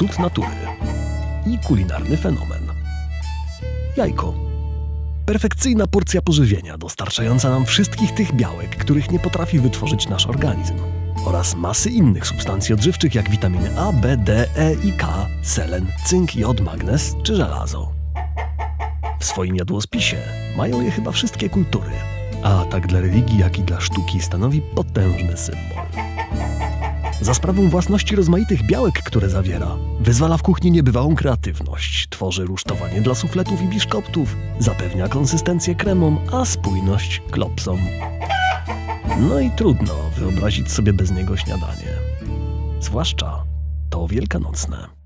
cud natury i kulinarny fenomen. Jajko. Perfekcyjna porcja pożywienia, dostarczająca nam wszystkich tych białek, których nie potrafi wytworzyć nasz organizm, oraz masy innych substancji odżywczych jak witaminy A, B, D, E i K, selen, cynk, jod, magnez czy żelazo. W swoim jadłospisie mają je chyba wszystkie kultury, a tak dla religii, jak i dla sztuki stanowi potężny symbol. Za sprawą własności rozmaitych białek, które zawiera, wyzwala w kuchni niebywałą kreatywność, tworzy rusztowanie dla sufletów i biszkoptów, zapewnia konsystencję kremom, a spójność klopsom. No i trudno wyobrazić sobie bez niego śniadanie. Zwłaszcza to wielkanocne.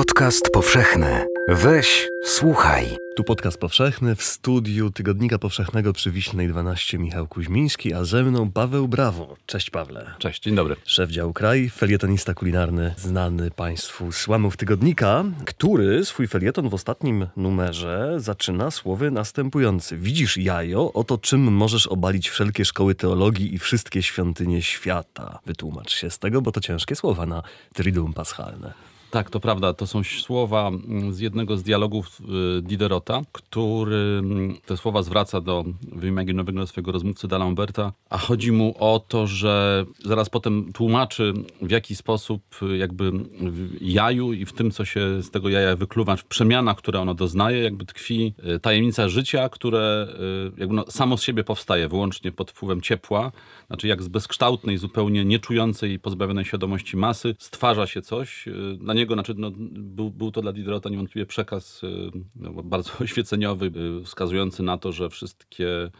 Podcast powszechny. Weź, słuchaj. Tu podcast powszechny w studiu Tygodnika Powszechnego przy Wiślnej 12 Michał Kuźmiński, a ze mną Paweł Brawo. Cześć Pawle. Cześć, dzień dobry. Szef działu kraj, felietonista kulinarny, znany Państwu z łamów Tygodnika, który swój felieton w ostatnim numerze zaczyna słowy następujący. Widzisz jajo, oto czym możesz obalić wszelkie szkoły teologii i wszystkie świątynie świata. Wytłumacz się z tego, bo to ciężkie słowa na Triduum Paschalne. Tak, to prawda. To są słowa mm, z jednego z dialogów y, Diderota, który mm, te słowa zwraca do wyimaginowego swojego rozmówcy D'Alemberta, a chodzi mu o to, że zaraz potem tłumaczy w jaki sposób y, jakby w jaju i w tym, co się z tego jaja wykluwa, w przemianach, które ono doznaje, jakby tkwi y, tajemnica życia, które jakby no, samo z siebie powstaje, wyłącznie pod wpływem ciepła. Znaczy jak z bezkształtnej, zupełnie nieczującej pozbawionej świadomości masy stwarza się coś. Na niego, znaczy, no, był, był to dla Diderota niewątpliwie przekaz y, no, bardzo oświeceniowy, y, wskazujący na to, że wszystkie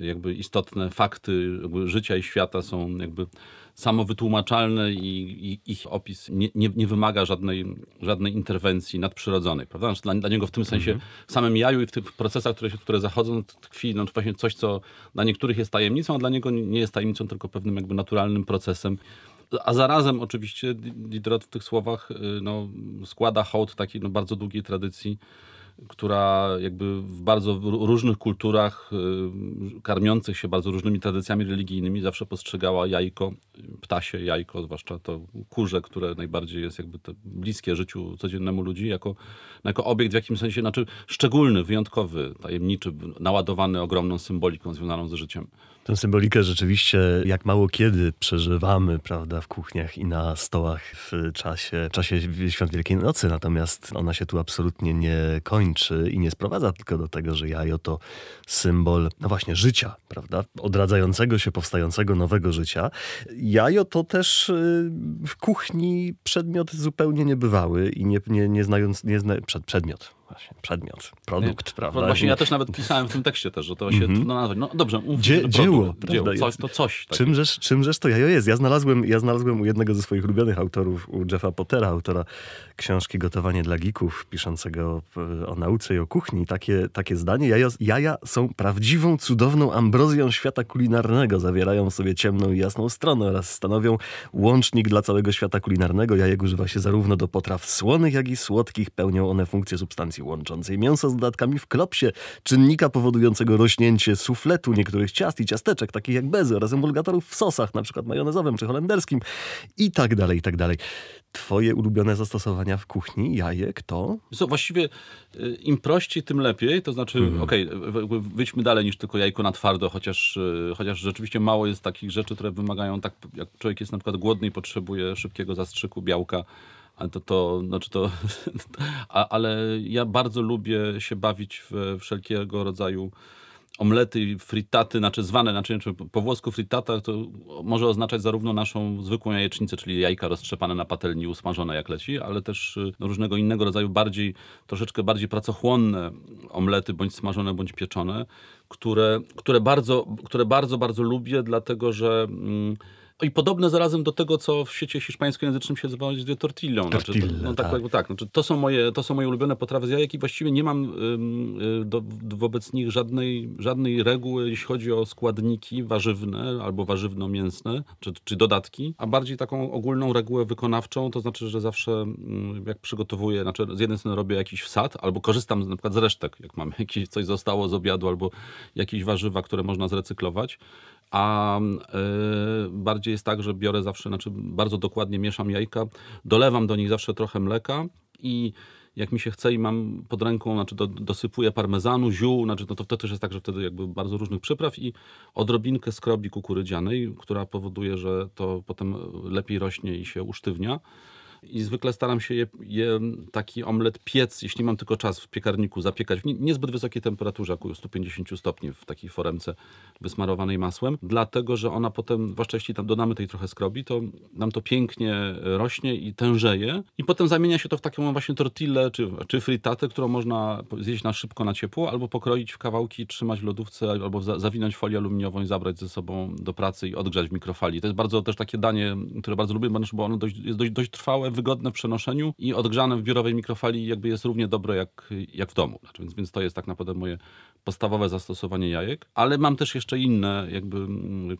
jakby istotne fakty życia i świata są jakby samowytłumaczalne i, i ich opis nie, nie, nie, wymaga żadnej, żadnej interwencji nadprzyrodzonej. Prawda? Znaczy dla, dla niego w tym sensie, mhm. w samym jaju i w tych procesach, które, się, które zachodzą, tkwi no, to właśnie coś, co dla niektórych jest tajemnicą, a dla niego nie jest tajemnicą, tylko pewnym jakby naturalnym procesem a zarazem oczywiście Diderot w tych słowach y, no, składa hołd takiej no, bardzo długiej tradycji która jakby w bardzo różnych kulturach y, karmiących się bardzo różnymi tradycjami religijnymi zawsze postrzegała jajko, ptasie jajko, zwłaszcza to kurze, które najbardziej jest jakby bliskie życiu codziennemu ludzi, jako, jako obiekt w jakimś sensie, znaczy szczególny, wyjątkowy, tajemniczy, naładowany ogromną symboliką związaną z życiem. Tę symbolikę rzeczywiście jak mało kiedy przeżywamy, prawda, w kuchniach i na stołach w czasie, czasie Świąt Wielkiej Nocy, natomiast ona się tu absolutnie nie kończy i nie sprowadza tylko do tego, że jajo to symbol, no właśnie, życia, prawda, odradzającego się, powstającego nowego życia. Jajo to też y, w kuchni przedmiot zupełnie niebywały i nie, nie, nie znając, nie zna, przed, przedmiot, właśnie, przedmiot, produkt, nie, prawda? Właśnie ja też nawet pisałem w tym tekście też, że to się mm -hmm. trudno nazwać. No dobrze, mów, Dzie dzieło, dzieło coś, to coś. Czymżeż, czymżeż to jajo jest? Ja znalazłem, ja znalazłem u jednego ze swoich ulubionych autorów, u Jeffa Pottera, autora książki Gotowanie dla Geeków, piszącego o nauce i o kuchni, takie, takie zdanie. Jaja, jaja są prawdziwą, cudowną ambrozją świata kulinarnego. Zawierają w sobie ciemną i jasną stronę oraz stanowią łącznik dla całego świata kulinarnego. Jajek używa się zarówno do potraw słonych, jak i słodkich. Pełnią one funkcję substancji substancji łączącej mięso z dodatkami w klopsie, czynnika powodującego rośnięcie sufletu niektórych ciast i ciasteczek, takich jak bezy oraz emulgatorów w sosach, na przykład majonezowym czy holenderskim i tak dalej, i tak dalej. Twoje ulubione zastosowania w kuchni, jajek, to? Co, właściwie y, im prościej, tym lepiej. To znaczy, mm. okej, okay, wyjdźmy dalej niż tylko jajko na twardo, chociaż, y, chociaż rzeczywiście mało jest takich rzeczy, które wymagają tak, jak człowiek jest na przykład głodny i potrzebuje szybkiego zastrzyku białka, to, to znaczy to, ale ja bardzo lubię się bawić w wszelkiego rodzaju omlety, frittaty, znaczy zwane, znaczy po włosku frittata to może oznaczać zarówno naszą zwykłą jajecznicę, czyli jajka roztrzepane na patelni, usmażone jak leci, ale też no, różnego innego rodzaju bardziej, troszeczkę bardziej pracochłonne omlety, bądź smażone, bądź pieczone, które, które, bardzo, które bardzo, bardzo lubię, dlatego że... Mm, i podobne zarazem do tego, co w świecie hiszpańskojęzycznym się nazywa tortillą. Znaczy, Tortilla, no, tak. tak, tak znaczy, to, są moje, to są moje ulubione potrawy z jajek i właściwie nie mam y, do, wobec nich żadnej, żadnej reguły, jeśli chodzi o składniki warzywne albo warzywno-mięsne, czy, czy dodatki, a bardziej taką ogólną regułę wykonawczą, to znaczy, że zawsze jak przygotowuję, znaczy z jednej strony robię jakiś wsad, albo korzystam na przykład z resztek, jak mam jakieś coś zostało z obiadu, albo jakieś warzywa, które można zrecyklować, a y, bardziej jest tak, że biorę zawsze, znaczy bardzo dokładnie mieszam jajka, dolewam do nich zawsze trochę mleka i jak mi się chce i mam pod ręką, znaczy do, dosypuję parmezanu, ziół, znaczy no to wtedy też jest tak, że wtedy jakby bardzo różnych przypraw i odrobinkę skrobi kukurydzianej, która powoduje, że to potem lepiej rośnie i się usztywnia. I zwykle staram się je, je, taki omlet piec, jeśli mam tylko czas w piekarniku, zapiekać w nie, niezbyt wysokiej temperaturze, około 150 stopni w takiej foremce wysmarowanej masłem, dlatego, że ona potem, zwłaszcza jeśli tam dodamy tej trochę skrobi, to nam to pięknie rośnie i tężeje i potem zamienia się to w taką właśnie tortillę czy, czy fritatę, którą można zjeść na szybko, na ciepło, albo pokroić w kawałki, trzymać w lodówce, albo za, zawinąć folię aluminiową i zabrać ze sobą do pracy i odgrzać w mikrofali. To jest bardzo też takie danie, które bardzo lubię, bo ono dość, jest dość, dość trwałe, wygodne w przenoszeniu i odgrzane w biurowej mikrofali jakby jest równie dobre jak, jak w domu. Znaczy, więc, więc to jest tak naprawdę moje podstawowe zastosowanie jajek, ale mam też jeszcze inne, jakby,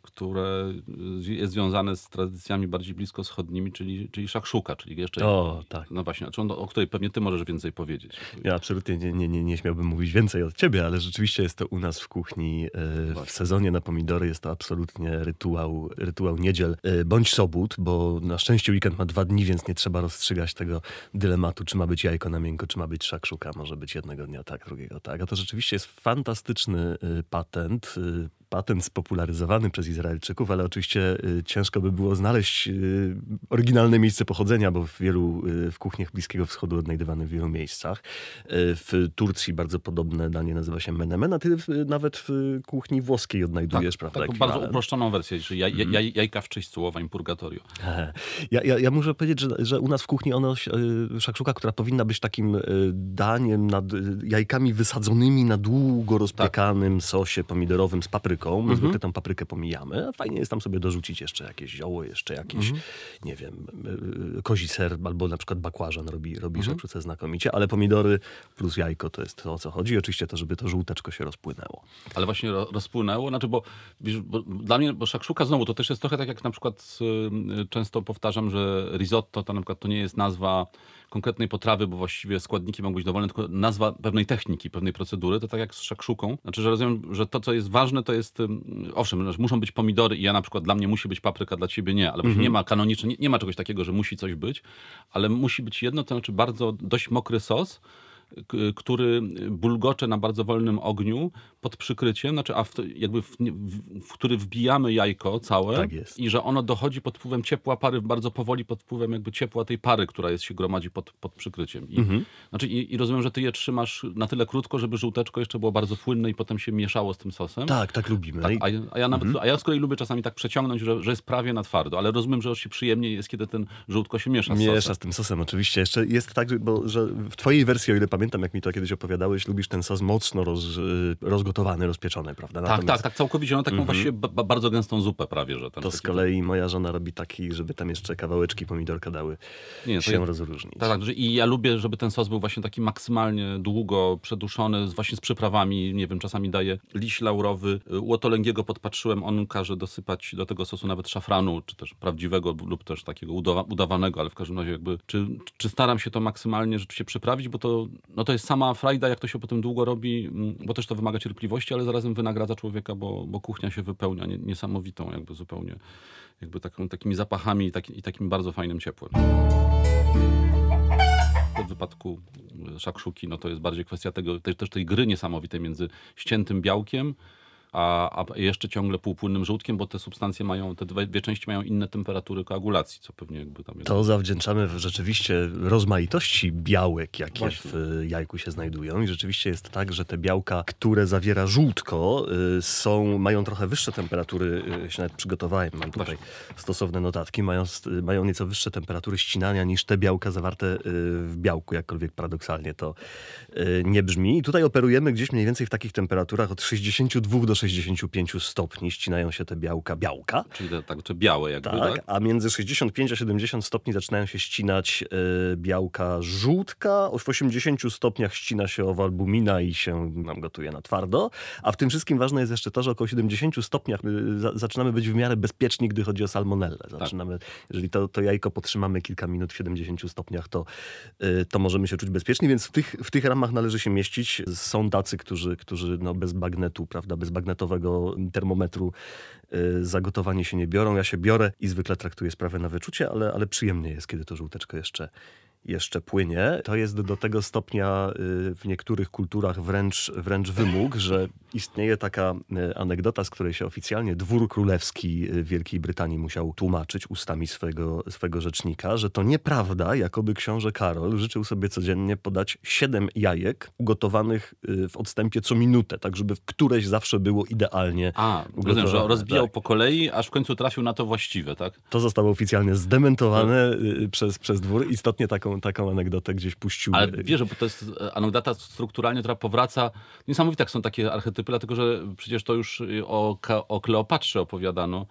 które jest związane z tradycjami bardziej blisko wschodnimi, czyli, czyli szakszuka, czyli jeszcze... O, tak. No właśnie, znaczy on, o której pewnie ty możesz więcej powiedzieć. Ja absolutnie nie, nie, nie, nie śmiałbym mówić więcej od ciebie, ale rzeczywiście jest to u nas w kuchni e, w sezonie na pomidory jest to absolutnie rytuał, rytuał niedziel e, bądź sobót, bo na szczęście weekend ma dwa dni, więc nie trzeba rozstrzygać tego dylematu, czy ma być jajko na miękko, czy ma być szakszuka. Może być jednego dnia tak, drugiego tak. A to rzeczywiście jest fantastyczny y, patent, y, patent spopularyzowany przez Izraelczyków, ale oczywiście y, ciężko by było znaleźć y, oryginalne miejsce pochodzenia, bo w wielu, y, w kuchniach Bliskiego Wschodu odnajdywane w wielu miejscach. W Turcji bardzo podobne danie nazywa się menemen, a ty nawet w kuchni włoskiej odnajdujesz, tak, prawda? Taką bardzo uproszczoną wersję, czyli jaj, mhm. jaj, jajka w słowa im purgatorio. Ja, ja, ja muszę powiedzieć, że, że u nas w kuchni ono, szakszuka, która powinna być takim daniem nad jajkami wysadzonymi na długo rozpiekanym tak. sosie pomidorowym z papryką, papryką. My mhm. zwykle tą paprykę pomijamy. Fajnie jest tam sobie dorzucić jeszcze jakieś zioło, jeszcze jakieś, mhm. nie wiem, y, y, kozi ser albo na przykład bakłażan robi, robi mhm. rzeczuce znakomicie, ale pomidory plus jajko to jest to, o co chodzi. Oczywiście to, żeby to żółteczko się rozpłynęło. Ale właśnie rozpłynęło, znaczy, bo, bo dla mnie, bo szakszuka znowu, to też jest trochę tak jak na przykład często powtarzam, że risotto to na przykład to nie jest nazwa konkretnej potrawy, bo właściwie składniki mogą być dowolne, tylko nazwa pewnej techniki, pewnej procedury, to tak jak z szakszuką. Znaczy, że rozumiem, że to, co jest ważne, to jest, owszem, muszą być pomidory i ja na przykład, dla mnie musi być papryka, dla ciebie nie, ale mhm. nie ma kanonicznie, nie, nie ma czegoś takiego, że musi coś być, ale musi być jedno, to znaczy bardzo dość mokry sos, który bulgocze na bardzo wolnym ogniu pod przykryciem, znaczy, a w, jakby w, w, w, który wbijamy jajko całe tak i że ono dochodzi pod wpływem ciepła pary, bardzo powoli pod wpływem jakby ciepła tej pary, która jest się gromadzi pod, pod przykryciem. I, mhm. znaczy, i, I rozumiem, że ty je trzymasz na tyle krótko, żeby żółteczko jeszcze było bardzo płynne i potem się mieszało z tym sosem. Tak, tak lubimy. Tak, a, a, ja nawet, mhm. a ja z kolei lubię czasami tak przeciągnąć, że, że jest prawie na twardo, ale rozumiem, że się przyjemnie jest, kiedy ten żółtko się miesza z Miesza sosem. z tym sosem, oczywiście. Jeszcze jest tak, bo, że w twojej wersji, o ile pamiętam, jak mi to kiedyś opowiadałeś, lubisz ten sos mocno roz, y, rozgotowany, rozpieczony, prawda? Tak, Natomiast... tak, tak, całkowicie. No taką mm -hmm. właściwie bardzo gęstą zupę prawie, że ten To z kolei moja żona robi taki, żeby tam jeszcze kawałeczki pomidorka dały Nie, się ja, rozróżnić. Tak, tak, i ja lubię, żeby ten sos był właśnie taki maksymalnie długo przeduszony, właśnie z przyprawami, nie wiem, czasami daję liść laurowy. U Otolęgiego podpatrzyłem, on każe dosypać do tego sosu nawet szafranu, czy też prawdziwego lub też takiego udawanego, ale w każdym razie jakby, czy, czy staram się to maksymalnie rzeczywiście przyprawić, bo to, no to jest sama frajda, jak to się potem długo robi, mm, bo też to wymaga cierpliwości, ale zarazem wynagradza człowieka, bo, bo kuchnia się wypełnia niesamowitą jakby zupełnie jakby taką, takimi zapachami i, taki, i takim bardzo fajnym ciepłem. W wypadku szakszuki, no to jest bardziej kwestia tego, też, też tej gry niesamowitej między ściętym białkiem, a, a jeszcze ciągle półpłynnym żółtkiem, bo te substancje mają, te dwie, części mają inne temperatury koagulacji, co pewnie jakby tam jest. To zawdzięczamy rzeczywiście rozmaitości białek, jakie Właśnie. w jajku się znajdują i rzeczywiście jest tak, że te białka, które zawiera żółtko, y, są, mają trochę wyższe temperatury, y, się nawet przygotowałem, mam tutaj Właśnie. stosowne notatki, mają, mają nieco wyższe temperatury ścinania niż te białka zawarte y, w białku, jakkolwiek paradoksalnie to nie brzmi. I tutaj operujemy gdzieś mniej więcej w takich temperaturach od 62 do 65 stopni ścinają się te białka białka. Czyli te, tak, te białe jakby, tak, tak? A między 65 a 70 stopni zaczynają się ścinać y, białka żółtka. W 80 stopniach ścina się owalbumina i się nam gotuje na twardo. A w tym wszystkim ważne jest jeszcze to, że około 70 stopniach y, za, zaczynamy być w miarę bezpieczni, gdy chodzi o salmonellę. Tak. Zaczynamy, tak. jeżeli to, to jajko potrzymamy kilka minut w 70 stopniach, to, y, to możemy się czuć bezpieczni, więc w tych, w tych ramach należy się mieścić. Są tacy, którzy, którzy no, bez bagnetu, prawda, bez bagnetu internetowego termometru y, za gotowanie się nie biorą. Ja się biorę i zwykle traktuję sprawę na wyczucie, ale, ale przyjemnie jest, kiedy to żółteczko jeszcze jeszcze płynie. To jest do tego stopnia y, w niektórych kulturach wręcz, wręcz wymóg, że istnieje taka y, anegdota, z której się oficjalnie dwór królewski y, Wielkiej Brytanii musiał tłumaczyć ustami swego, swego rzecznika, że to nieprawda, jakoby książę Karol życzył sobie codziennie podać siedem jajek ugotowanych w odstępie co minutę, tak żeby któreś zawsze było idealnie A, rozumiem, że rozbijał tak. po kolei, aż w końcu trafił na to właściwe, tak? To zostało oficjalnie zdementowane przez, przez dwór. Istotnie taką taką, anegdotę gdzieś puścił. Ale wiesz, bo to jest e, anegdota strukturalnie, która powraca. Niesamowite jak są takie archetypy, dlatego że przecież to już o, o Kleopatrze opowiadano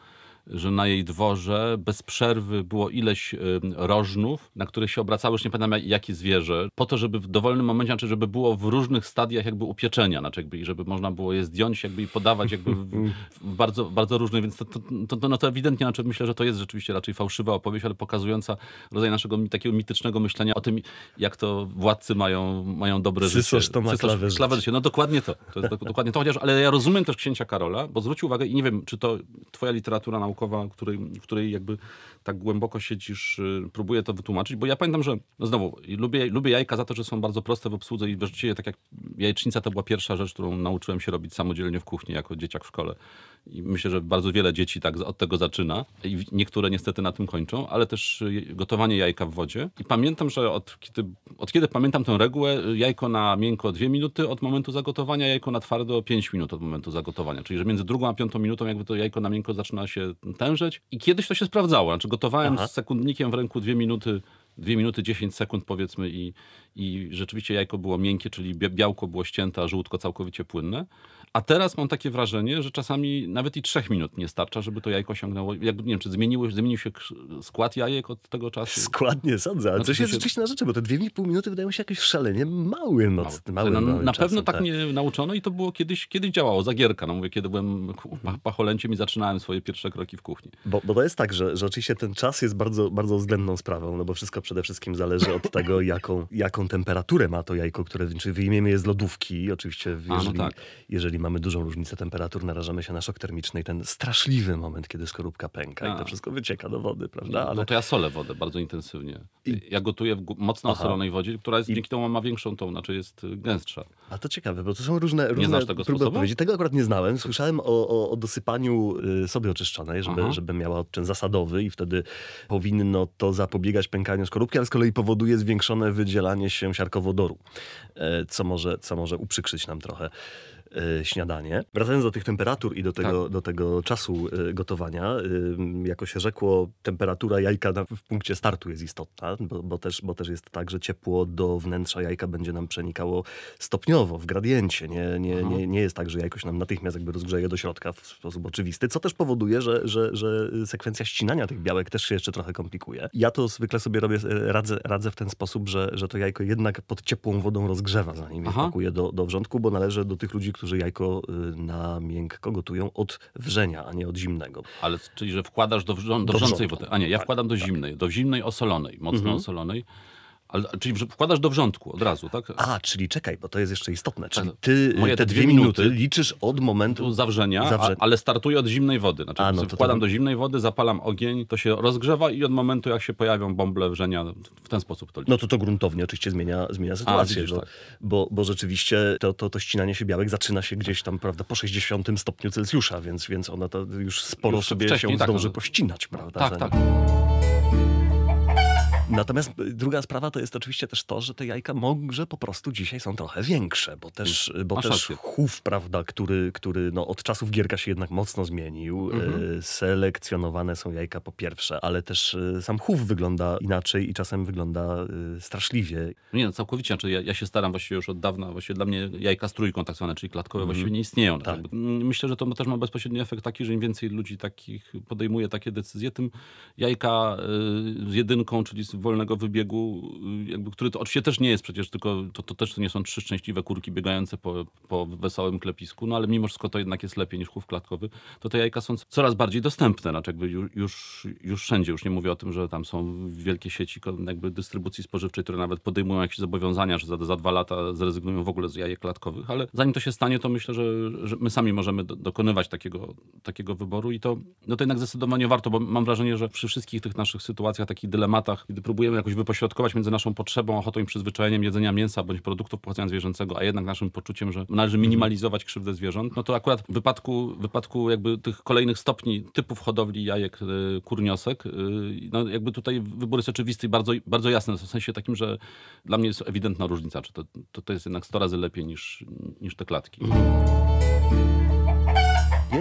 że na jej dworze bez przerwy było ileś rożnów, na których się obracały, już nie pamiętam jakie zwierzę, po to, żeby w dowolnym momencie, znaczy żeby było w różnych stadiach jakby upieczenia, znaczy jakby, żeby można było je zdjąć jakby i podawać jakby w, w bardzo, bardzo różnych, więc to, to, to, no to ewidentnie, znaczy myślę, że to jest rzeczywiście raczej fałszywa opowieść, ale pokazująca rodzaj naszego takiego mitycznego myślenia o tym, jak to władcy mają, mają dobre Cysosz życie. to ma Cysosz, klawe życie. No dokładnie to. To jest dokładnie to, chociaż, ale ja rozumiem też księcia Karola, bo zwrócił uwagę i nie wiem, czy to twoja literatura naukowa, której, w której jakby tak głęboko siedzisz, y, próbuję to wytłumaczyć, bo ja pamiętam, że no znowu, lubię, lubię jajka za to, że są bardzo proste w obsłudze i właściwie tak jak jajecznica to była pierwsza rzecz, którą nauczyłem się robić samodzielnie w kuchni jako dzieciak w szkole. I myślę, że bardzo wiele dzieci tak od tego zaczyna i niektóre niestety na tym kończą, ale też y, gotowanie jajka w wodzie. I pamiętam, że od kiedy, od kiedy pamiętam tę regułę, y, jajko na miękko 2 minuty od momentu zagotowania, jajko na twardo 5 minut od momentu zagotowania. Czyli, że między drugą a piątą minutą jakby to jajko na miękko zaczyna się tężeć. I kiedyś to się sprawdzało. Znaczy gotowałem Aha. z sekundnikiem w ręku 2 minuty 2 minuty 10 sekund powiedzmy i, i rzeczywiście jajko było miękkie, czyli białko było ścięte, a żółtko całkowicie płynne. A teraz mam takie wrażenie, że czasami nawet i trzech minut nie starcza, żeby to jajko osiągnęło. Jakby, nie wiem, czy zmieniło, zmienił się skład jajek od tego czasu? Skład nie sądzę, ale znaczy, coś jest rzeczywiście na rzeczy, bo te dwie i pół minuty wydają się jakieś szalenie małym. Mały. Na czasem, pewno tak, tak mnie nauczono i to było kiedyś, kiedyś działało, zagierka. No mówię, kiedy byłem pacholęciem i zaczynałem swoje pierwsze kroki w kuchni. Bo, bo to jest tak, że, że oczywiście ten czas jest bardzo, bardzo względną sprawą, no bo wszystko przede wszystkim zależy od tego, jaką, jaką temperaturę ma to jajko, które czy wyjmiemy je z lodówki. Oczywiście, jeżeli, A, no tak. jeżeli mamy dużą różnicę temperatur, narażamy się na szok termiczny i ten straszliwy moment, kiedy skorupka pęka A. i to wszystko wycieka do wody, prawda? Ale... No to ja solę wodę bardzo intensywnie. I... Ja gotuję w mocno osolonej wodzie, która jest, I... dzięki temu ma większą tą, znaczy jest y, gęstsza. A to ciekawe, bo to są różne, różne nie znasz tego próby odpowiedzi. Tego akurat nie znałem. Słyszałem o, o, o dosypaniu y, sobie oczyszczonej, żeby, żeby miała odczyn zasadowy i wtedy powinno to zapobiegać pękaniu skorupki, ale z kolei powoduje zwiększone wydzielanie się siarkowodoru, e, co może, co może uprzykrzyć nam trochę śniadanie. Wracając do tych temperatur i do tego, tak. do tego czasu e, gotowania, jako się rzekło, temperatura jajka w punkcie startu jest istotna, bo, bo, też, bo też jest tak, że ciepło do wnętrza jajka będzie nam przenikało stopniowo, w gradiencie. Nie, nie, nie, nie jest tak, że jajko się nam natychmiast jakby rozgrzeje do środka w sposób oczywisty, co też powoduje, że, że, że sekwencja ścinania tych białek też się jeszcze trochę komplikuje. Ja to zwykle sobie robię, e, radzę, radzę w ten sposób, że, że to jajko jednak pod ciepłą wodą rozgrzewa, zanim je pakuje do, do wrzątku, bo należy do tych ludzi, którzy jajko y, na miękko gotują od wrzenia, a nie od zimnego. Ale czyli, że wkładasz do, wrzącej do wrzącej wody. A nie, ja tak, wkładam do tak. zimnej, do zimnej osolonej, mocno mhm. osolonej. Ale, czyli wkładasz do wrzątku od razu, tak? A, czyli czekaj, bo to jest jeszcze istotne. Czyli tak. ty Moje te dwie minuty, minuty liczysz od momentu zawrzenia, zawrze... a, ale startuję od zimnej wody. Znaczy, a, no to wkładam to... do zimnej wody, zapalam ogień, to się rozgrzewa i od momentu, jak się pojawią bąble wrzenia, w ten sposób to liczę. No to to gruntownie oczywiście zmienia, zmienia sytuację. A, widzisz, bo, tak. bo, bo, rzeczywiście to, to, to ścinanie się białek zaczyna się gdzieś tam, prawda, po 60 stopniu Celsjusza, więc, więc ona to już sporo już sobie się tak, zdąży no. pościnać, prawda? Tak, tak. Natomiast druga sprawa to jest oczywiście też to, że te jajka może po prostu dzisiaj są trochę większe, bo też, bo też chów, prawda, który, który no, od czasów Gierka się jednak mocno zmienił. Mhm. E, selekcjonowane są jajka po pierwsze, ale też e, sam chów wygląda inaczej i czasem wygląda straszliwie. Nie, no całkowicie. Znaczy ja, ja się staram właściwie już od dawna, właściwie dla mnie jajka z trójką tak zwane, czyli klatkowe mhm. właściwie nie istnieją. Tak. Myślę, że to też ma bezpośredni efekt taki, że im więcej ludzi takich podejmuje takie decyzje, tym jajka z jedynką, czyli z wolnego wybiegu, y, jakby, który to oczywiście też nie jest przecież tylko, to, to też to nie są trzy szczęśliwe kurki biegające po, po wesołym klepisku, no ale mimo wszystko to jednak jest lepiej niż chów klatkowy, to te jajka są coraz bardziej dostępne, znaczy jakby już, już wszędzie, już nie mówię o tym, że tam są wielkie sieci jakby dystrybucji spożywczej, które nawet podejmują jakieś zobowiązania, że za, za dwa lata zrezygnują w ogóle z jajek klatkowych, ale zanim to się stanie, to myślę, że, że my sami możemy do, dokonywać takiego, takiego wyboru i to, no to jednak zdecydowanie warto, bo mam wrażenie, że przy wszystkich tych naszych sytuacjach, takich dylematach, kiedy próbujemy jakoś wypośrodkować między naszą potrzebą, ochotą i przyzwyczajeniem jedzenia mięsa bądź produktów pochodzenia zwierzęcego, a jednak naszym poczuciem, że należy minimalizować krzywdę zwierząt, no to akurat w wypadku, w wypadku jakby tych kolejnych stopni typów hodowli jajek y, kurniosek, y, no jakby tutaj wybór jest oczywisty i bardzo, bardzo jasny, w sensie takim, że dla mnie jest ewidentna różnica, czy to, to, to jest jednak 100 razy lepiej niż, niż te klatki.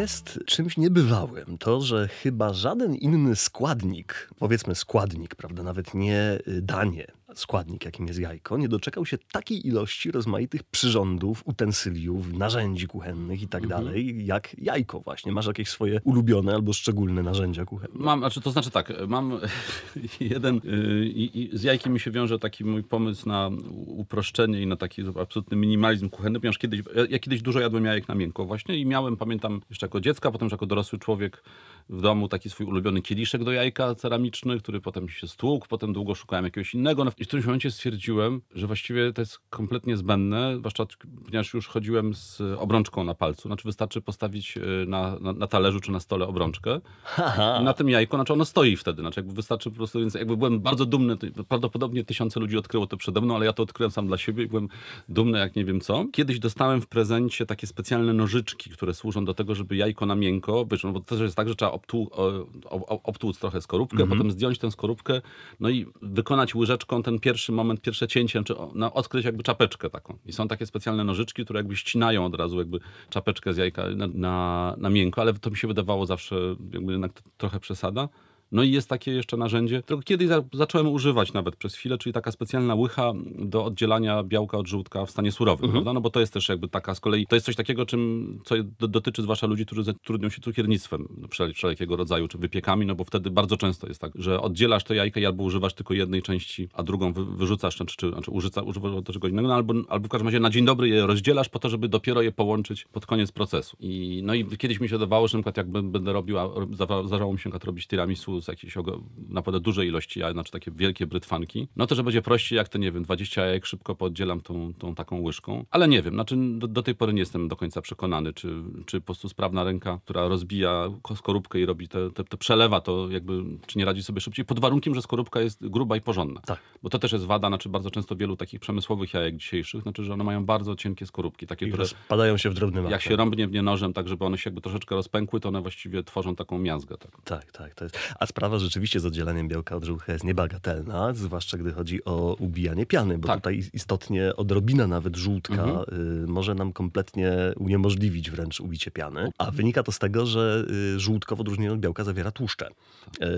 Jest czymś niebywałym. To, że chyba żaden inny składnik, powiedzmy składnik, prawda, nawet nie y, danie, składnik, jakim jest jajko, nie doczekał się takiej ilości rozmaitych przyrządów, utensyliów, narzędzi kuchennych i tak mhm. dalej, jak jajko właśnie. Masz jakieś swoje ulubione albo szczególne narzędzia kuchenne? Mam, znaczy, to znaczy tak, mam jeden y, i, i z jajkiem mi się wiąże taki mój pomysł na uproszczenie i na taki absolutny minimalizm kuchenny, ponieważ kiedyś, ja kiedyś dużo jadłem jajek na miękko właśnie i miałem, pamiętam jeszcze jako dziecko, a potem już jako dorosły człowiek w domu taki swój ulubiony kieliszek do jajka ceramiczny, który potem się stłukł, potem długo szukałem jakiegoś innego. No, I w którymś momencie stwierdziłem, że właściwie to jest kompletnie zbędne, zwłaszcza ponieważ już chodziłem z obrączką na palcu. Znaczy wystarczy postawić e, na, na, na talerzu czy na stole obrączkę. Na tym jajko, znaczy ono stoi wtedy. Znaczy jakby wystarczy po prostu, więc jakby byłem bardzo dumny. Prawdopodobnie tysiące ludzi odkryło to przede mną, ale ja to odkryłem sam dla siebie i byłem dumny jak nie wiem co. Kiedyś dostałem w prezencie takie specjalne nożyczki, które służą do tego, żeby jajko na miękko, wiesz, no bo też jest tak, że trzeba obtłu, obtłuc trochę skorupkę, -hmm. potem zdjąć tę skorupkę, no i wykonać łyżeczką ten pierwszy moment, pierwsze cięcie, czy no, odkryć jakby czapeczkę taką. I są takie specjalne nożyczki, które jakby ścinają od razu jakby czapeczkę z jajka na, na, na miękko, ale to mi się wydawało zawsze jakby jednak trochę przesada. No i jest takie jeszcze narzędzie, którego kiedyś za, zacząłem używać nawet przez chwilę, czyli taka specjalna łycha do oddzielania białka od żółtka w stanie surowym, mhm. prawda? No bo to jest też jakby taka z kolei, to jest coś takiego, czym, co do, dotyczy zwłaszcza ludzi, którzy zatrudnią się cukiernictwem wszelkiego rodzaju, czy wypiekami, no bo wtedy bardzo często jest tak, że oddzielasz to jajko i albo używasz tylko jednej części, a drugą wy, wyrzucasz, czy, czy znaczy użyca, używasz do czego innego, no albo, albo w każdym razie na dzień dobry je rozdzielasz po to, żeby dopiero je połączyć pod koniec procesu. I, no i kiedyś mi się dawało, że na przykład jak będę robił, zdarzało mi się na robić tiramisu z jakiejś naprawdę dużej ilości jaj, znaczy takie wielkie brytwanki, no to, że będzie prościej, jak to nie wiem, 20 jajek szybko poddzielam tą, tą taką łyżką. Ale nie wiem, znaczy do, do, tej pory nie jestem do końca przekonany, czy, czy po prostu sprawna ręka, która rozbija skorupkę i robi te, te, te przelewa, to jakby, czy nie radzi sobie szybciej, pod warunkiem, że skorupka jest gruba i porządna. Tak. Bo to też jest wada, znaczy bardzo często wielu takich przemysłowych jajek dzisiejszych, znaczy, że one mają bardzo cienkie skorupki, takie, I które spadają się w drobny mak. Jak się rąbnie w nie nożem, tak żeby one się jakby troszeczkę rozpękły, to one właściwie tworzą taką miazgę. Tak, tak. tak to jest. A sprawa rzeczywiście z oddzielaniem białka od żółtka jest niebagatelna, zwłaszcza gdy chodzi o ubijanie piany, bo tak. tutaj istotnie odrobina nawet żółtka mhm. y, może nam kompletnie uniemożliwić wręcz ubicie piany. A wynika to z tego, że y, żółtko w odróżnieniu od białka zawiera tłuszcze,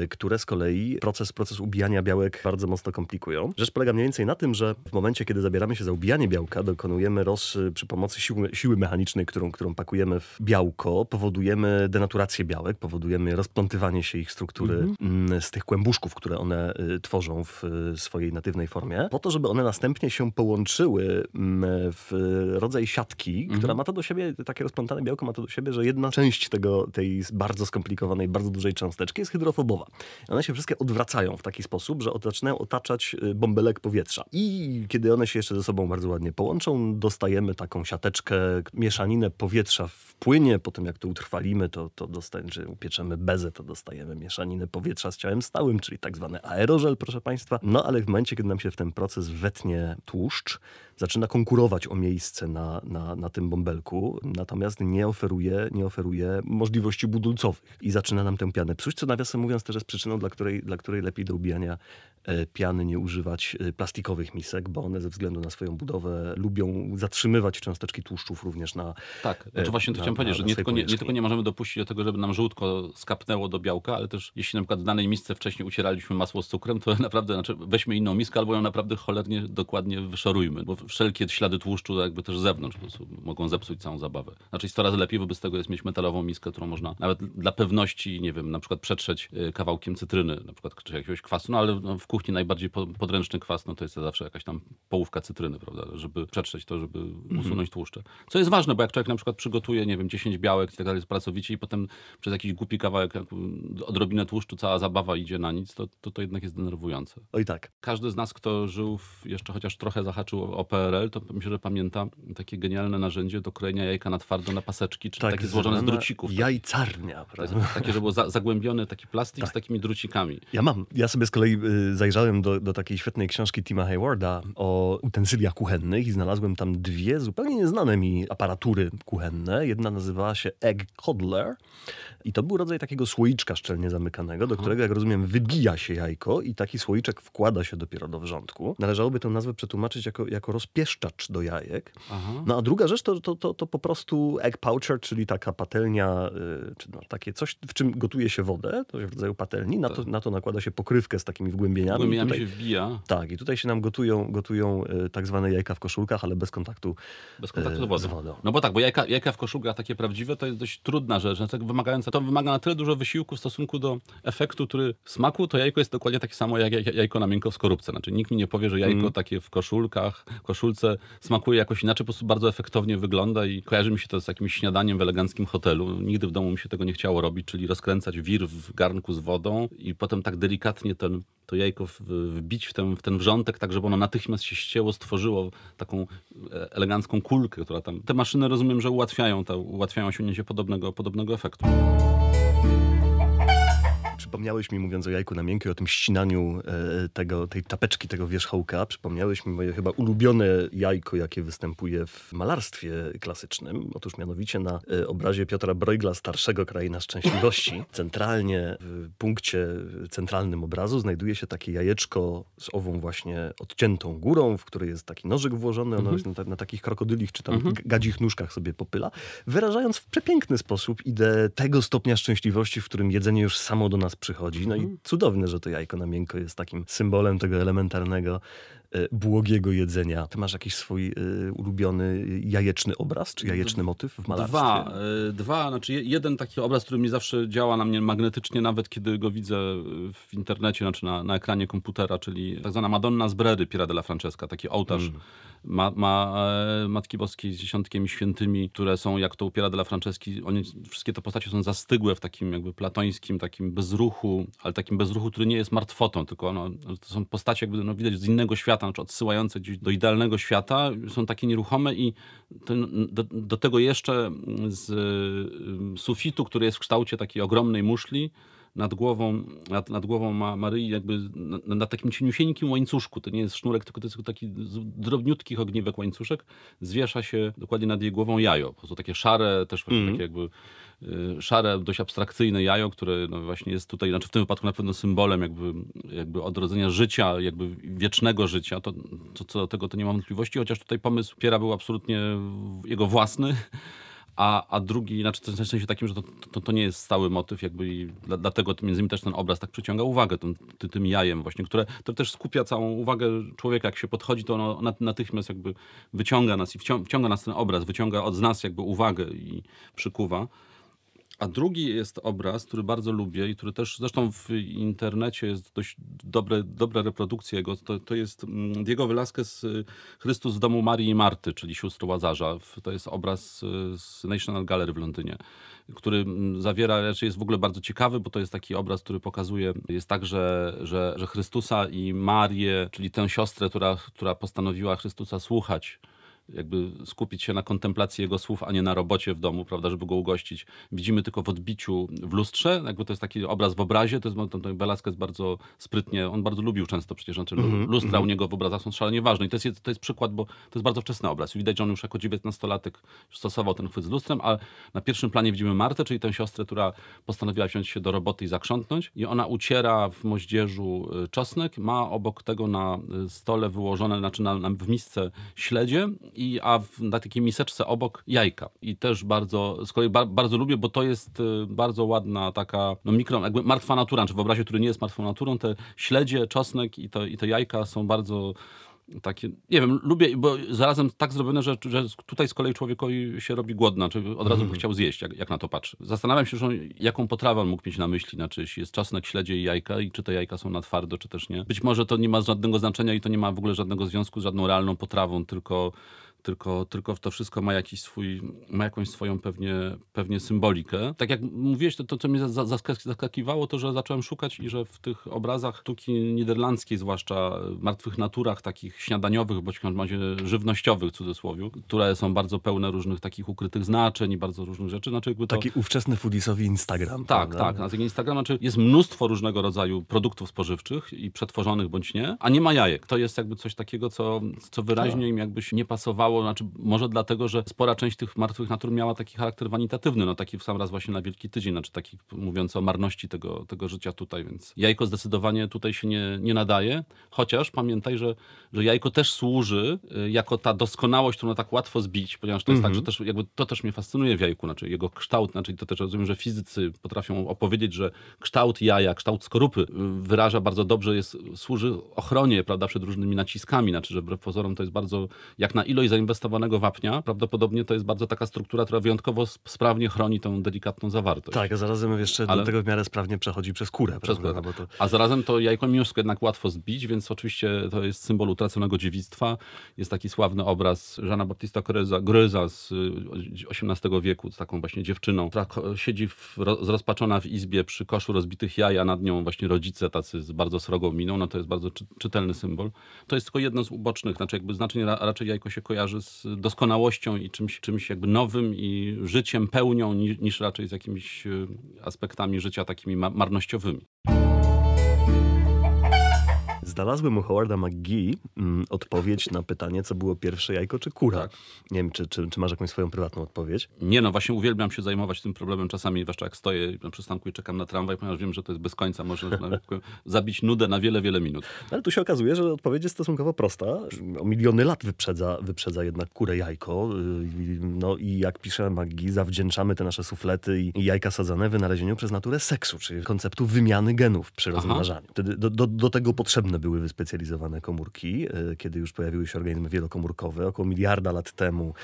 y, które z kolei proces, proces ubijania białek bardzo mocno komplikują. Rzecz polega mniej więcej na tym, że w momencie, kiedy zabieramy się za ubijanie białka, dokonujemy roz przy pomocy siły, siły mechanicznej, którą, którą pakujemy w białko, powodujemy denaturację białek, powodujemy rozplątywanie się ich struktury mhm. Mm, z tych kłębuszków, które one y, tworzą w y, swojej natywnej formie, po to, żeby one następnie się połączyły mm, w rodzaj siatki, mhm. która ma to do siebie, takie rozplątane białko ma to do siebie, że jedna część tego, tej bardzo skomplikowanej, bardzo dużej cząsteczki jest hydrofobowa. One się wszystkie odwracają w taki sposób, że zaczynają otaczać y, bąbelek powietrza. I kiedy one się jeszcze ze sobą bardzo ładnie połączą, dostajemy taką siateczkę, mieszaninę powietrza w płynie, potem jak to utrwalimy, to, to dostajemy, że upieczemy bezę, to dostajemy mieszaninę powietrza z ciałem stałym, czyli tak zwany aerożel, proszę Państwa. No ale w momencie, kiedy nam się w ten proces wetnie tłuszcz, zaczyna konkurować o miejsce na, na, na tym bąbelku, natomiast nie oferuje, nie oferuje możliwości budulcowych. I zaczyna nam tę pianę psuć, co nawiasem mówiąc też jest przyczyną, dla której, dla której lepiej do ubijania e, piany nie używać e, plastikowych misek, bo one ze względu na swoją budowę lubią zatrzymywać cząsteczki tłuszczów również na Tak, znaczy właśnie to chciałem powiedzieć, że nie tylko nie, nie tylko nie możemy dopuścić do tego, żeby nam żółtko skapnęło do białka, ale też jeśli na przykład w danej misce wcześniej ucieraliśmy masło z cukrem, to naprawdę znaczy weźmy inną miskę albo ją naprawdę cholernie dokładnie wyszorujmy, bo wszelkie ślady tłuszczu jakby też z zewnątrz mogą zepsuć całą zabawę. Znaczy 100 razy lepiej wobec tego jest mieć metalową miskę, którą można nawet dla pewności, nie wiem, na przykład przetrzeć y, kawałkiem cytryny, na przykład czy jakiegoś kwasu, no ale no, w kuchni najbardziej podręczny kwas, no to jest zawsze jakaś tam połówka cytryny, prawda, żeby przetrzeć to, żeby mhm. usunąć tłuszcze. Co jest ważne, bo jak człowiek na przykład przygotuje, nie wiem, 10 białek i tak dalej pracowicie i potem przez jakiś głupi kawałek, odrobinę tłuszczu, cała zabawa idzie na nic, to to, to jednak jest denerwujące. Oj tak. Każdy z nas, kto żył w, jeszcze chociaż trochę zahaczył o PRL, to myślę, że pamięta takie genialne narzędzie do krojenia jajka na twardo na paseczki, czy tak, takie złożone z drucików. Tak. Jajcarnia, prawda? Takie, że było za, zagłębiony taki plastik tak. z takimi drucikami. Ja mam. Ja sobie z kolei y, zajrzałem do, do takiej świetnej książki Tima Haywarda o utensyliach kuchennych i znalazłem tam dwie zupełnie nieznane mi aparatury kuchenne. Jedna nazywała się Egg Coddler i to był rodzaj takiego słoiczka szczelnie zamykanego, do którego, jak rozumiem, wybija się jajko i taki słoiczek wkłada się dopiero do wrzątku. Należałoby tę nazwę przetłumaczyć jako, jako rozpieszczacz do jajek. Aha. No a druga rzecz to, to, to, to, po prostu egg poucher, czyli taka patelnia, yy, czy no, takie coś, w czym gotuje się wodę, to w rodzaju patelni, na to, na to nakłada się pokrywkę z takimi wgłębieniami. Wgłębieniami tutaj, się wbija. Tak, i tutaj się nam gotują, gotują yy, tak zwane jajka w koszulkach, ale bez kontaktu, bez kontaktu yy, z, wodą. No bo tak, bo jajka, jajka w koszulkach takie prawdziwe to jest dość trudna rzecz, tak wymagająca. To wymaga na tyle dużo wysiłku w stosunku do efektu, który smaku, to jajko jest dokładnie takie samo jak jajko na miękko w skorupce. Znaczy nikt mi nie powie, że jajko mm. takie w koszulkach, koszulce smakuje jakoś inaczej, po prostu bardzo efektownie wygląda i kojarzy mi się to z jakimś śniadaniem w eleganckim hotelu. Nigdy w domu mi się tego nie chciało robić, czyli rozkręcać wir w garnku z wodą i potem tak delikatnie ten, to jajko wbić w ten, w ten wrzątek, tak żeby ono natychmiast się ścięło, stworzyło taką e, elegancką kulkę, która tam... Te maszyny rozumiem, że ułatwiają, to, ułatwiają osiągnięcie podobnego, podobnego efektu przypomniałeś mi, mówiąc o jajku na miękkie, o tym ścinaniu e, tego, tej czapeczki, tego wierzchołka. Przypomniałeś mi moje chyba ulubione jajko, jakie występuje w malarstwie klasycznym. Otóż mianowicie na e, obrazie Piotra Bruegla, starszego Kraina Szczęśliwości. Centralnie, w punkcie centralnym obrazu znajduje się takie jajeczko z ową właśnie odciętą górą, w której jest taki nożyk włożony. Ono mhm. jest na, na, takich krokodylich czy tam mhm. gadzich nóżkach sobie popyla, wyrażając w przepiękny sposób ideę tego stopnia szczęśliwości, w którym jedzenie już samo do nas przychodzi. No i mhm. cudowne, że to jajko na miękko jest takim symbolem tego elementarnego błogiego jedzenia. Ty masz jakiś swój y, ulubiony jajeczny obraz, czy jajeczny motyw w malarstwie? Dwa. Dwa. Znaczy jeden taki obraz, który mi zawsze działa na mnie magnetycznie, nawet kiedy go widzę w internecie, znaczy na, na ekranie komputera, czyli tak zwana Madonna z Bredy Piera della Francesca, taki ołtarz mm ma, ma e, Matki Boskiej z dziesiątkiem świętymi, które są jak to upiera dla Franceski. Oni, wszystkie te postacie są zastygłe w takim jakby platońskim, takim bezruchu, ale takim bezruchu, który nie jest martwotą, tylko ono, to są postacie jakby no, widać z innego świata, znaczy odsyłające gdzieś do idealnego świata. Są takie nieruchome i ten, do, do, tego jeszcze z y, sufitu, który jest w kształcie takiej ogromnej muszli, nad głową, nad, nad głową ma Maryi jakby na, na, takim cieniusieńkim łańcuszku, to nie jest sznurek, tylko to jest taki drobniutki ogniwek łańcuszek, zwiesza się dokładnie nad jej głową jajo. Po prostu takie szare, też właśnie mm. takie jakby y, szare, dość abstrakcyjne jajo, które no właśnie jest tutaj, znaczy w tym wypadku na pewno symbolem jakby, jakby odrodzenia życia, jakby wiecznego życia, to, to co do tego to nie mam wątpliwości, chociaż tutaj pomysł Piera był absolutnie jego własny, a, a drugi, znaczy w sensie takim, że to, to, to nie jest stały motyw, jakby i dla, dlatego między innymi też ten obraz tak przyciąga uwagę tym, tym jajem właśnie, które to też skupia całą uwagę człowieka, jak się podchodzi, to ono natychmiast jakby wyciąga nas i wciąga nas ten obraz, wyciąga od nas jakby uwagę i przykuwa. A drugi jest obraz, który bardzo lubię i który też zresztą w internecie jest dość dobre, dobra reprodukcja jego. To, to jest mm, Diego Velasquez y, Chrystus w domu Marii i Marty, czyli sióstr Łazarza. To jest obraz y, z National Gallery w Londynie, który mm, zawiera, raczej jest w ogóle bardzo ciekawy, bo to jest taki obraz, który pokazuje, jest tak, że, że, że Chrystusa i Marię, czyli tę siostrę, która, która postanowiła Chrystusa słuchać, jakby skupić się na kontemplacji jego słów, a nie na robocie w domu, prawda, żeby go ugościć. Widzimy tylko w odbiciu w lustrze, jakby to jest taki obraz w obrazie, to jest, to, to Velasquez bardzo sprytnie, on bardzo lubił często przecież, znaczy mm -hmm. lustra u niego w obrazach są szalenie ważne i to jest, to jest przykład, bo to jest bardzo wczesny obraz. Widać, że on już jako dziewiętnastolatek stosował ten chwyt z lustrem, a na pierwszym planie widzimy Martę, czyli tę siostrę, która postanowiła wziąć się do roboty i zakrzątnąć i ona uciera w moździerzu y, czosnek, ma obok tego na y, stole wyłożone, znaczy na, na w misce śledzie i a w, na takiej miseczce obok jajka. I też bardzo, z kolei ba, bardzo lubię, bo to jest y, bardzo ładna taka no mikro, jakby martwa natura, czy w obrazie, który nie jest martwą naturą, te śledzie, czosnek i, to, i te jajka są bardzo takie, nie wiem, lubię, bo zarazem tak zrobione, że, że tutaj z kolei człowiekowi się robi głodna, czy od razu by chciał zjeść, jak, jak na to patrzy. Zastanawiam się, że jaką potrawę on mógł mieć na myśli, znaczy jeśli jest czosnek, śledzie i jajka i czy te jajka są na twardo, czy też nie. Być może to nie ma żadnego znaczenia i to nie ma w ogóle żadnego związku z żadną realną potrawą, tylko tylko, tylko to wszystko ma jakiś swój, ma jakąś swoją pewnie, pewnie symbolikę. Tak jak mówiłeś, to, to co mnie zaskakiwało, to że zacząłem szukać i że w tych obrazach sztuki niderlandzkiej, zwłaszcza w martwych naturach, takich śniadaniowych, bądź w razie żywnościowych w cudzysłowie, które są bardzo pełne różnych takich ukrytych znaczeń i bardzo różnych rzeczy. Znaczy to... Taki ówczesny foodisowi Instagram. Tak, prawda? tak. Na Instagram znaczy jest mnóstwo różnego rodzaju produktów spożywczych i przetworzonych bądź nie, a nie ma jajek. To jest jakby coś takiego, co, co wyraźnie tak. im jakbyś nie pasowało znaczy może dlatego, że spora część tych martwych natur miała taki charakter wanitatywny, no taki w sam raz właśnie na Wielki Tydzień, znaczy taki mówiąc o marności tego, tego życia tutaj, więc jajko zdecydowanie tutaj się nie, nie nadaje, chociaż pamiętaj, że, że jajko też służy y, jako ta doskonałość, którą tak łatwo zbić, ponieważ to jest tak, że też jakby to też mnie fascynuje w jajku, znaczy jego kształt, znaczy to też rozumiem, że fizycy potrafią opowiedzieć, że kształt jaja, kształt skorupy y, wyraża bardzo dobrze, jest, służy ochronie, prawda, przed różnymi naciskami, znaczy, że wbrew pozorom to jest bardzo, jak na ilość zainwestowanego wapnia, prawdopodobnie to jest bardzo taka struktura, która wyjątkowo sprawnie chroni tą delikatną zawartość. Tak, a zarazem jeszcze Ale... do tego w miarę sprawnie przechodzi przez kurę. Przez kurę. No to... A zarazem to jajko wszystko jednak łatwo zbić, więc oczywiście to jest symbol utraconego dziewictwa. Jest taki sławny obraz Żana Baptista Gryza z XVIII wieku, z taką właśnie dziewczyną, która siedzi w, zrozpaczona w izbie przy koszu rozbitych jaj, a nad nią właśnie rodzice tacy z bardzo srogą miną. No to jest bardzo czy, czytelny symbol. To jest tylko jedno z ubocznych, znaczy jakby znaczenie raczej jajko się kojarzy z doskonałością i czymś, czymś jakby nowym i życiem, pełnią, niż, niż raczej z jakimiś e, aspektami życia takimi marnościowymi. Znalazłem u Howarda McGee mm, odpowiedź na pytanie, co było pierwsze jajko czy kura. Tak. Nie wiem, czy, czy, czy, masz jakąś swoją prywatną odpowiedź? Nie, no właśnie uwielbiam się zajmować tym problemem czasami, zwłaszcza jak stoję na przystanku i czekam na tramwaj, ponieważ wiem, że to jest bez końca, może zabić nudę na wiele, wiele minut. Ale tu się okazuje, że odpowiedź jest stosunkowo prosta. O miliony lat wyprzedza, wyprzedza jednak kurę jajko. Y, no i jak pisze McGee, zawdzięczamy te nasze suflety i jajka sadzane wynalezieniu przez naturę seksu, czyli konceptu wymiany genów przy rozmnażaniu. Wtedy do, do, do tego potrzebne były wyspecjalizowane komórki, e, kiedy już pojawiły się organizmy wielokomórkowe. Około miliarda lat temu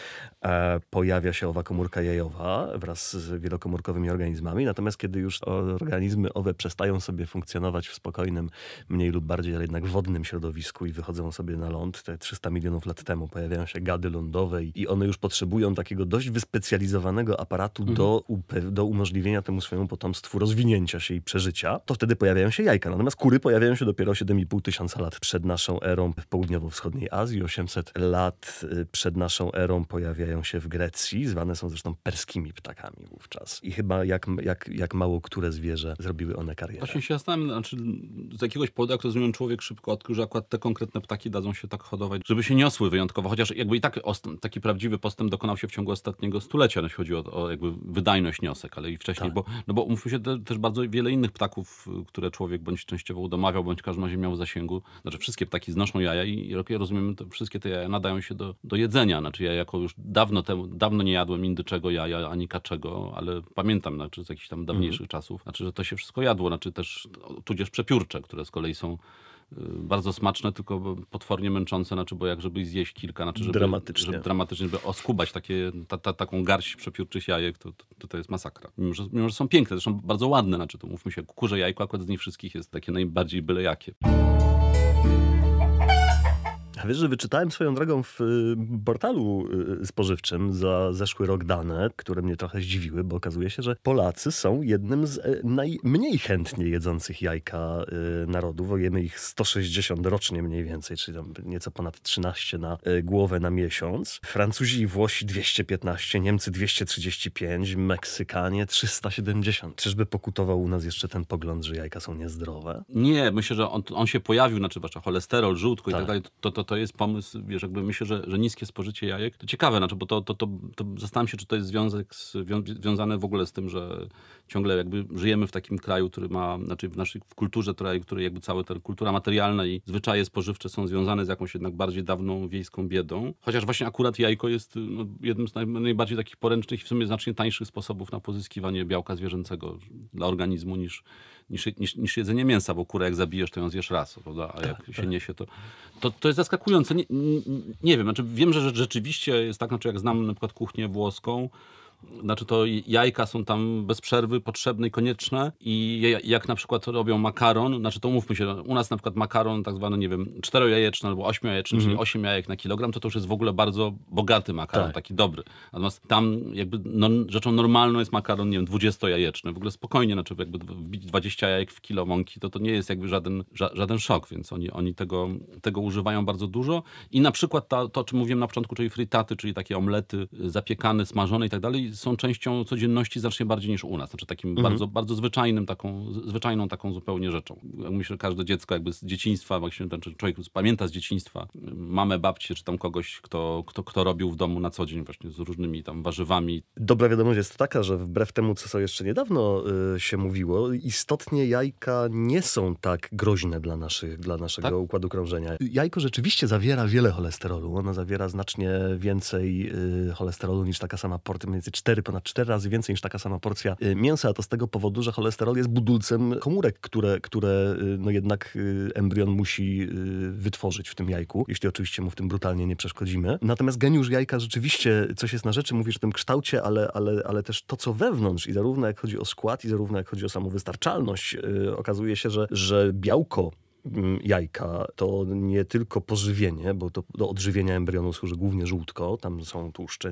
e, pojawia się owa komórka jajowa wraz z wielokomórkowymi organizmami. Natomiast kiedy już organizmy owe przestają sobie funkcjonować w spokojnym, mniej lub bardziej, ale jednak wodnym środowisku i wychodzą sobie na ląd, te 300 milionów lat temu pojawiają się gady lądowe i one już potrzebują takiego dość wyspecjalizowanego aparatu mhm. do, do umożliwienia temu swojemu potomstwu rozwinięcia się i przeżycia, to wtedy pojawiają się jajka. Natomiast kury pojawiają się dopiero 7,5 tysiąca lat przed naszą erą w południowo-wschodniej Azji. 800 lat y, przed naszą erą pojawiają się w Grecji. Zwane są zresztą perskimi ptakami wówczas. I chyba jak, jak, jak mało które zwierzę zrobiły one karierę. Właśnie się zastanawiam, znaczy z jakiegoś powodu, jak rozumiem, człowiek szybko odkrył, że akurat te konkretne ptaki dadzą się tak hodować, żeby się niosły wyjątkowo. Chociaż jakby i tak taki prawdziwy postęp dokonał się w ciągu ostatniego stulecia, jeśli chodzi o, o jakby wydajność niosek, ale i wcześniej, tak. bo, no bo umówmy się, te, też bardzo wiele innych ptaków, które człowiek bądź częściowo udomawiał, bądź w każdym razie miał w zasięgu, znaczy wszystkie ptaki znoszą jaja i jak ja rozumiem, to wszystkie te jaja nadają się do, do jedzenia. Znaczy ja jako już dawno temu, dawno nie jadłem indyczego jaja, ani kaczego, ale pamiętam znaczy, z jakichś tam dawniejszych mm. czasów, znaczy, że to się wszystko jadło, znaczy też tudzież przepiórcze, które z kolei są bardzo smaczne, tylko potwornie męczące, znaczy, bo jak żeby zjeść kilka, znaczy, żeby, dramatycznie. żeby dramatycznie, żeby oskubać takie, ta, ta, taką garść przepiórczych jajek, to, to, to jest masakra. Mimo że, mimo, że są piękne, zresztą bardzo ładne, znaczy, to mówmy się, kurze jajko akurat z nich wszystkich jest takie najbardziej byle jakie. Wiesz, że wyczytałem swoją drogą w y, portalu y, spożywczym za zeszły rok dane, które mnie trochę zdziwiły, bo okazuje się, że Polacy są jednym z e, najmniej chętnie jedzących jajka y, narodów. Jemy ich 160 rocznie mniej więcej, czyli tam nieco ponad 13 na e, głowę na miesiąc. Francuzi i Włosi 215, Niemcy 235, Meksykanie 370. Czyżby pokutował u nas jeszcze ten pogląd, że jajka są niezdrowe? Nie, myślę, że on, on się pojawił, znaczy cholesterol, żółtko tak. i tak dalej. To, to, to to jest pomysł, wiesz, jakby myślę, że, że niskie spożycie jajek, to ciekawe, znaczy, bo to, to, to, to zastanawiam się, czy to jest związek z, wią- związane w ogóle z tym, że ciągle jakby żyjemy w takim kraju, który ma, znaczy w naszej w kulturze, której, której jakby cała ta kultura materialna i zwyczaje spożywcze są związane z jakąś jednak bardziej dawną wiejską biedą. Chociaż właśnie akurat jajko jest no, jednym z naj, najbardziej takich poręcznych i w sumie znacznie tańszych sposobów na pozyskiwanie białka zwierzęcego dla organizmu niż, niż, niż, niż jedzenie mięsa, bo kurę jak zabijesz, to ją zjesz raz, prawda? a jak się niesie, to, to, to jest zaskakujące. Nie, nie, nie wiem, znaczy wiem, że rzeczywiście jest tak, znaczy jak znam na przykład kuchnię włoską, znaczy to jajka są tam bez przerwy potrzebne i konieczne i jak na przykład robią makaron, znaczy to umówmy się, u nas na przykład makaron tak zwany, nie wiem, czterojajeczny albo ośmiojajeczny, mm. czyli 8 jajek na kilogram, to to już jest w ogóle bardzo bogaty makaron, tak. taki dobry. Natomiast tam jakby no, rzeczą normalną jest makaron, nie wiem, dwudziestojajeczny. W ogóle spokojnie, znaczy jakby wbić 20 jajek w kilo mąki, to to nie jest jakby żaden, ża żaden szok, więc oni, oni tego, tego używają bardzo dużo i na przykład ta, to, o czym mówiłem na początku, czyli fritaty, czyli takie omlety zapiekane, smażone i tak dalej, są częścią codzienności znacznie bardziej niż u nas. Znaczy takim mhm. bardzo, bardzo zwyczajnym, taką, zwyczajną taką zupełnie rzeczą. Myślę, że każde dziecko jakby z dzieciństwa, właśnie ten człowiek pamięta z dzieciństwa mamę, babcię, czy tam kogoś, kto, kto, kto robił w domu na co dzień właśnie z różnymi tam warzywami. Dobra wiadomość jest taka, że wbrew temu, co jeszcze niedawno y, się mówiło, istotnie jajka nie są tak groźne dla, naszych, dla naszego tak? układu krążenia. Jajko rzeczywiście zawiera wiele cholesterolu. Ono zawiera znacznie więcej y, cholesterolu niż taka sama porcja, między 4 ponad 4 razy więcej niż taka sama porcja y, mięsa, a to z tego powodu, że cholesterol jest budulcem komórek, które, które y, no jednak y, embrion musi wytworzyć w tym jajku, jeśli oczywiście mu w tym brutalnie nie przeszkodzimy. Natomiast geniusz jajka rzeczywiście coś jest na rzeczy, mówisz o tym kształcie, ale, ale, ale też to, co wewnątrz i zarówno jak chodzi o skład i zarówno jak chodzi o samowystarczalność, okazuje się, że, że białko jajka to nie tylko pożywienie, bo to do odżywienia embrionu służy głównie żółtko, tam są tłuszcze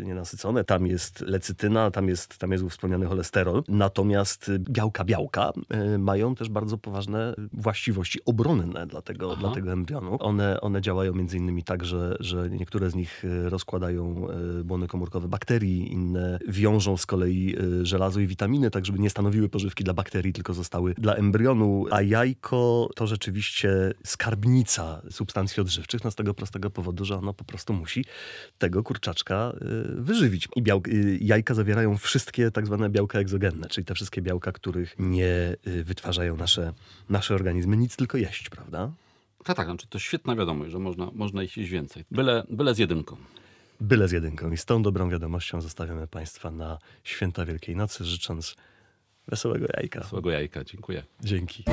y, nienasycone, tam jest lecytyna, tam jest, tam jest wspomniany cholesterol. Natomiast białka białka y, mają też bardzo poważne właściwości obronne dla tego, dla tego embrionu. One, one działają między innymi tak, że, że niektóre z nich y, rozkładają błony komórkowe bakterii, inne wiążą z kolei żelazo i witaminy, tak żeby nie stanowiły pożywki dla bakterii, tylko zostały dla embrionu, a jajko to to rzeczywiście skarbnica substancji odżywczych, no z tego prostego powodu, że ono po prostu musi tego kurczaczka y, wyżywić. I biał, y, jajka zawierają wszystkie tak zwane białka egzogenne, czyli te wszystkie białka, których nie y, wytwarzają nasze, nasze organizmy, nic tylko jeść, prawda? Tak, tak, znaczy to świetna wiadomość, że można, można ich jeść więcej. Byle, byle z jedynką. Byle z jedynką. I z tą dobrą wiadomością zostawiamy Państwa na święta Wielkiej Nocy, życząc wesołego jajka. Wesołego jajka, dziękuję. Dzięki.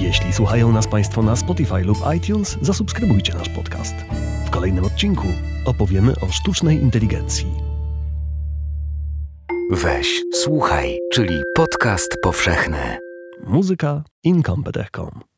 Jeśli słuchają nas Państwo na Spotify lub iTunes, zasubskrybujcie nasz podcast. W kolejnym odcinku opowiemy o sztucznej inteligencji. Weź, słuchaj, czyli podcast powszechny. Muzyka incompetech.com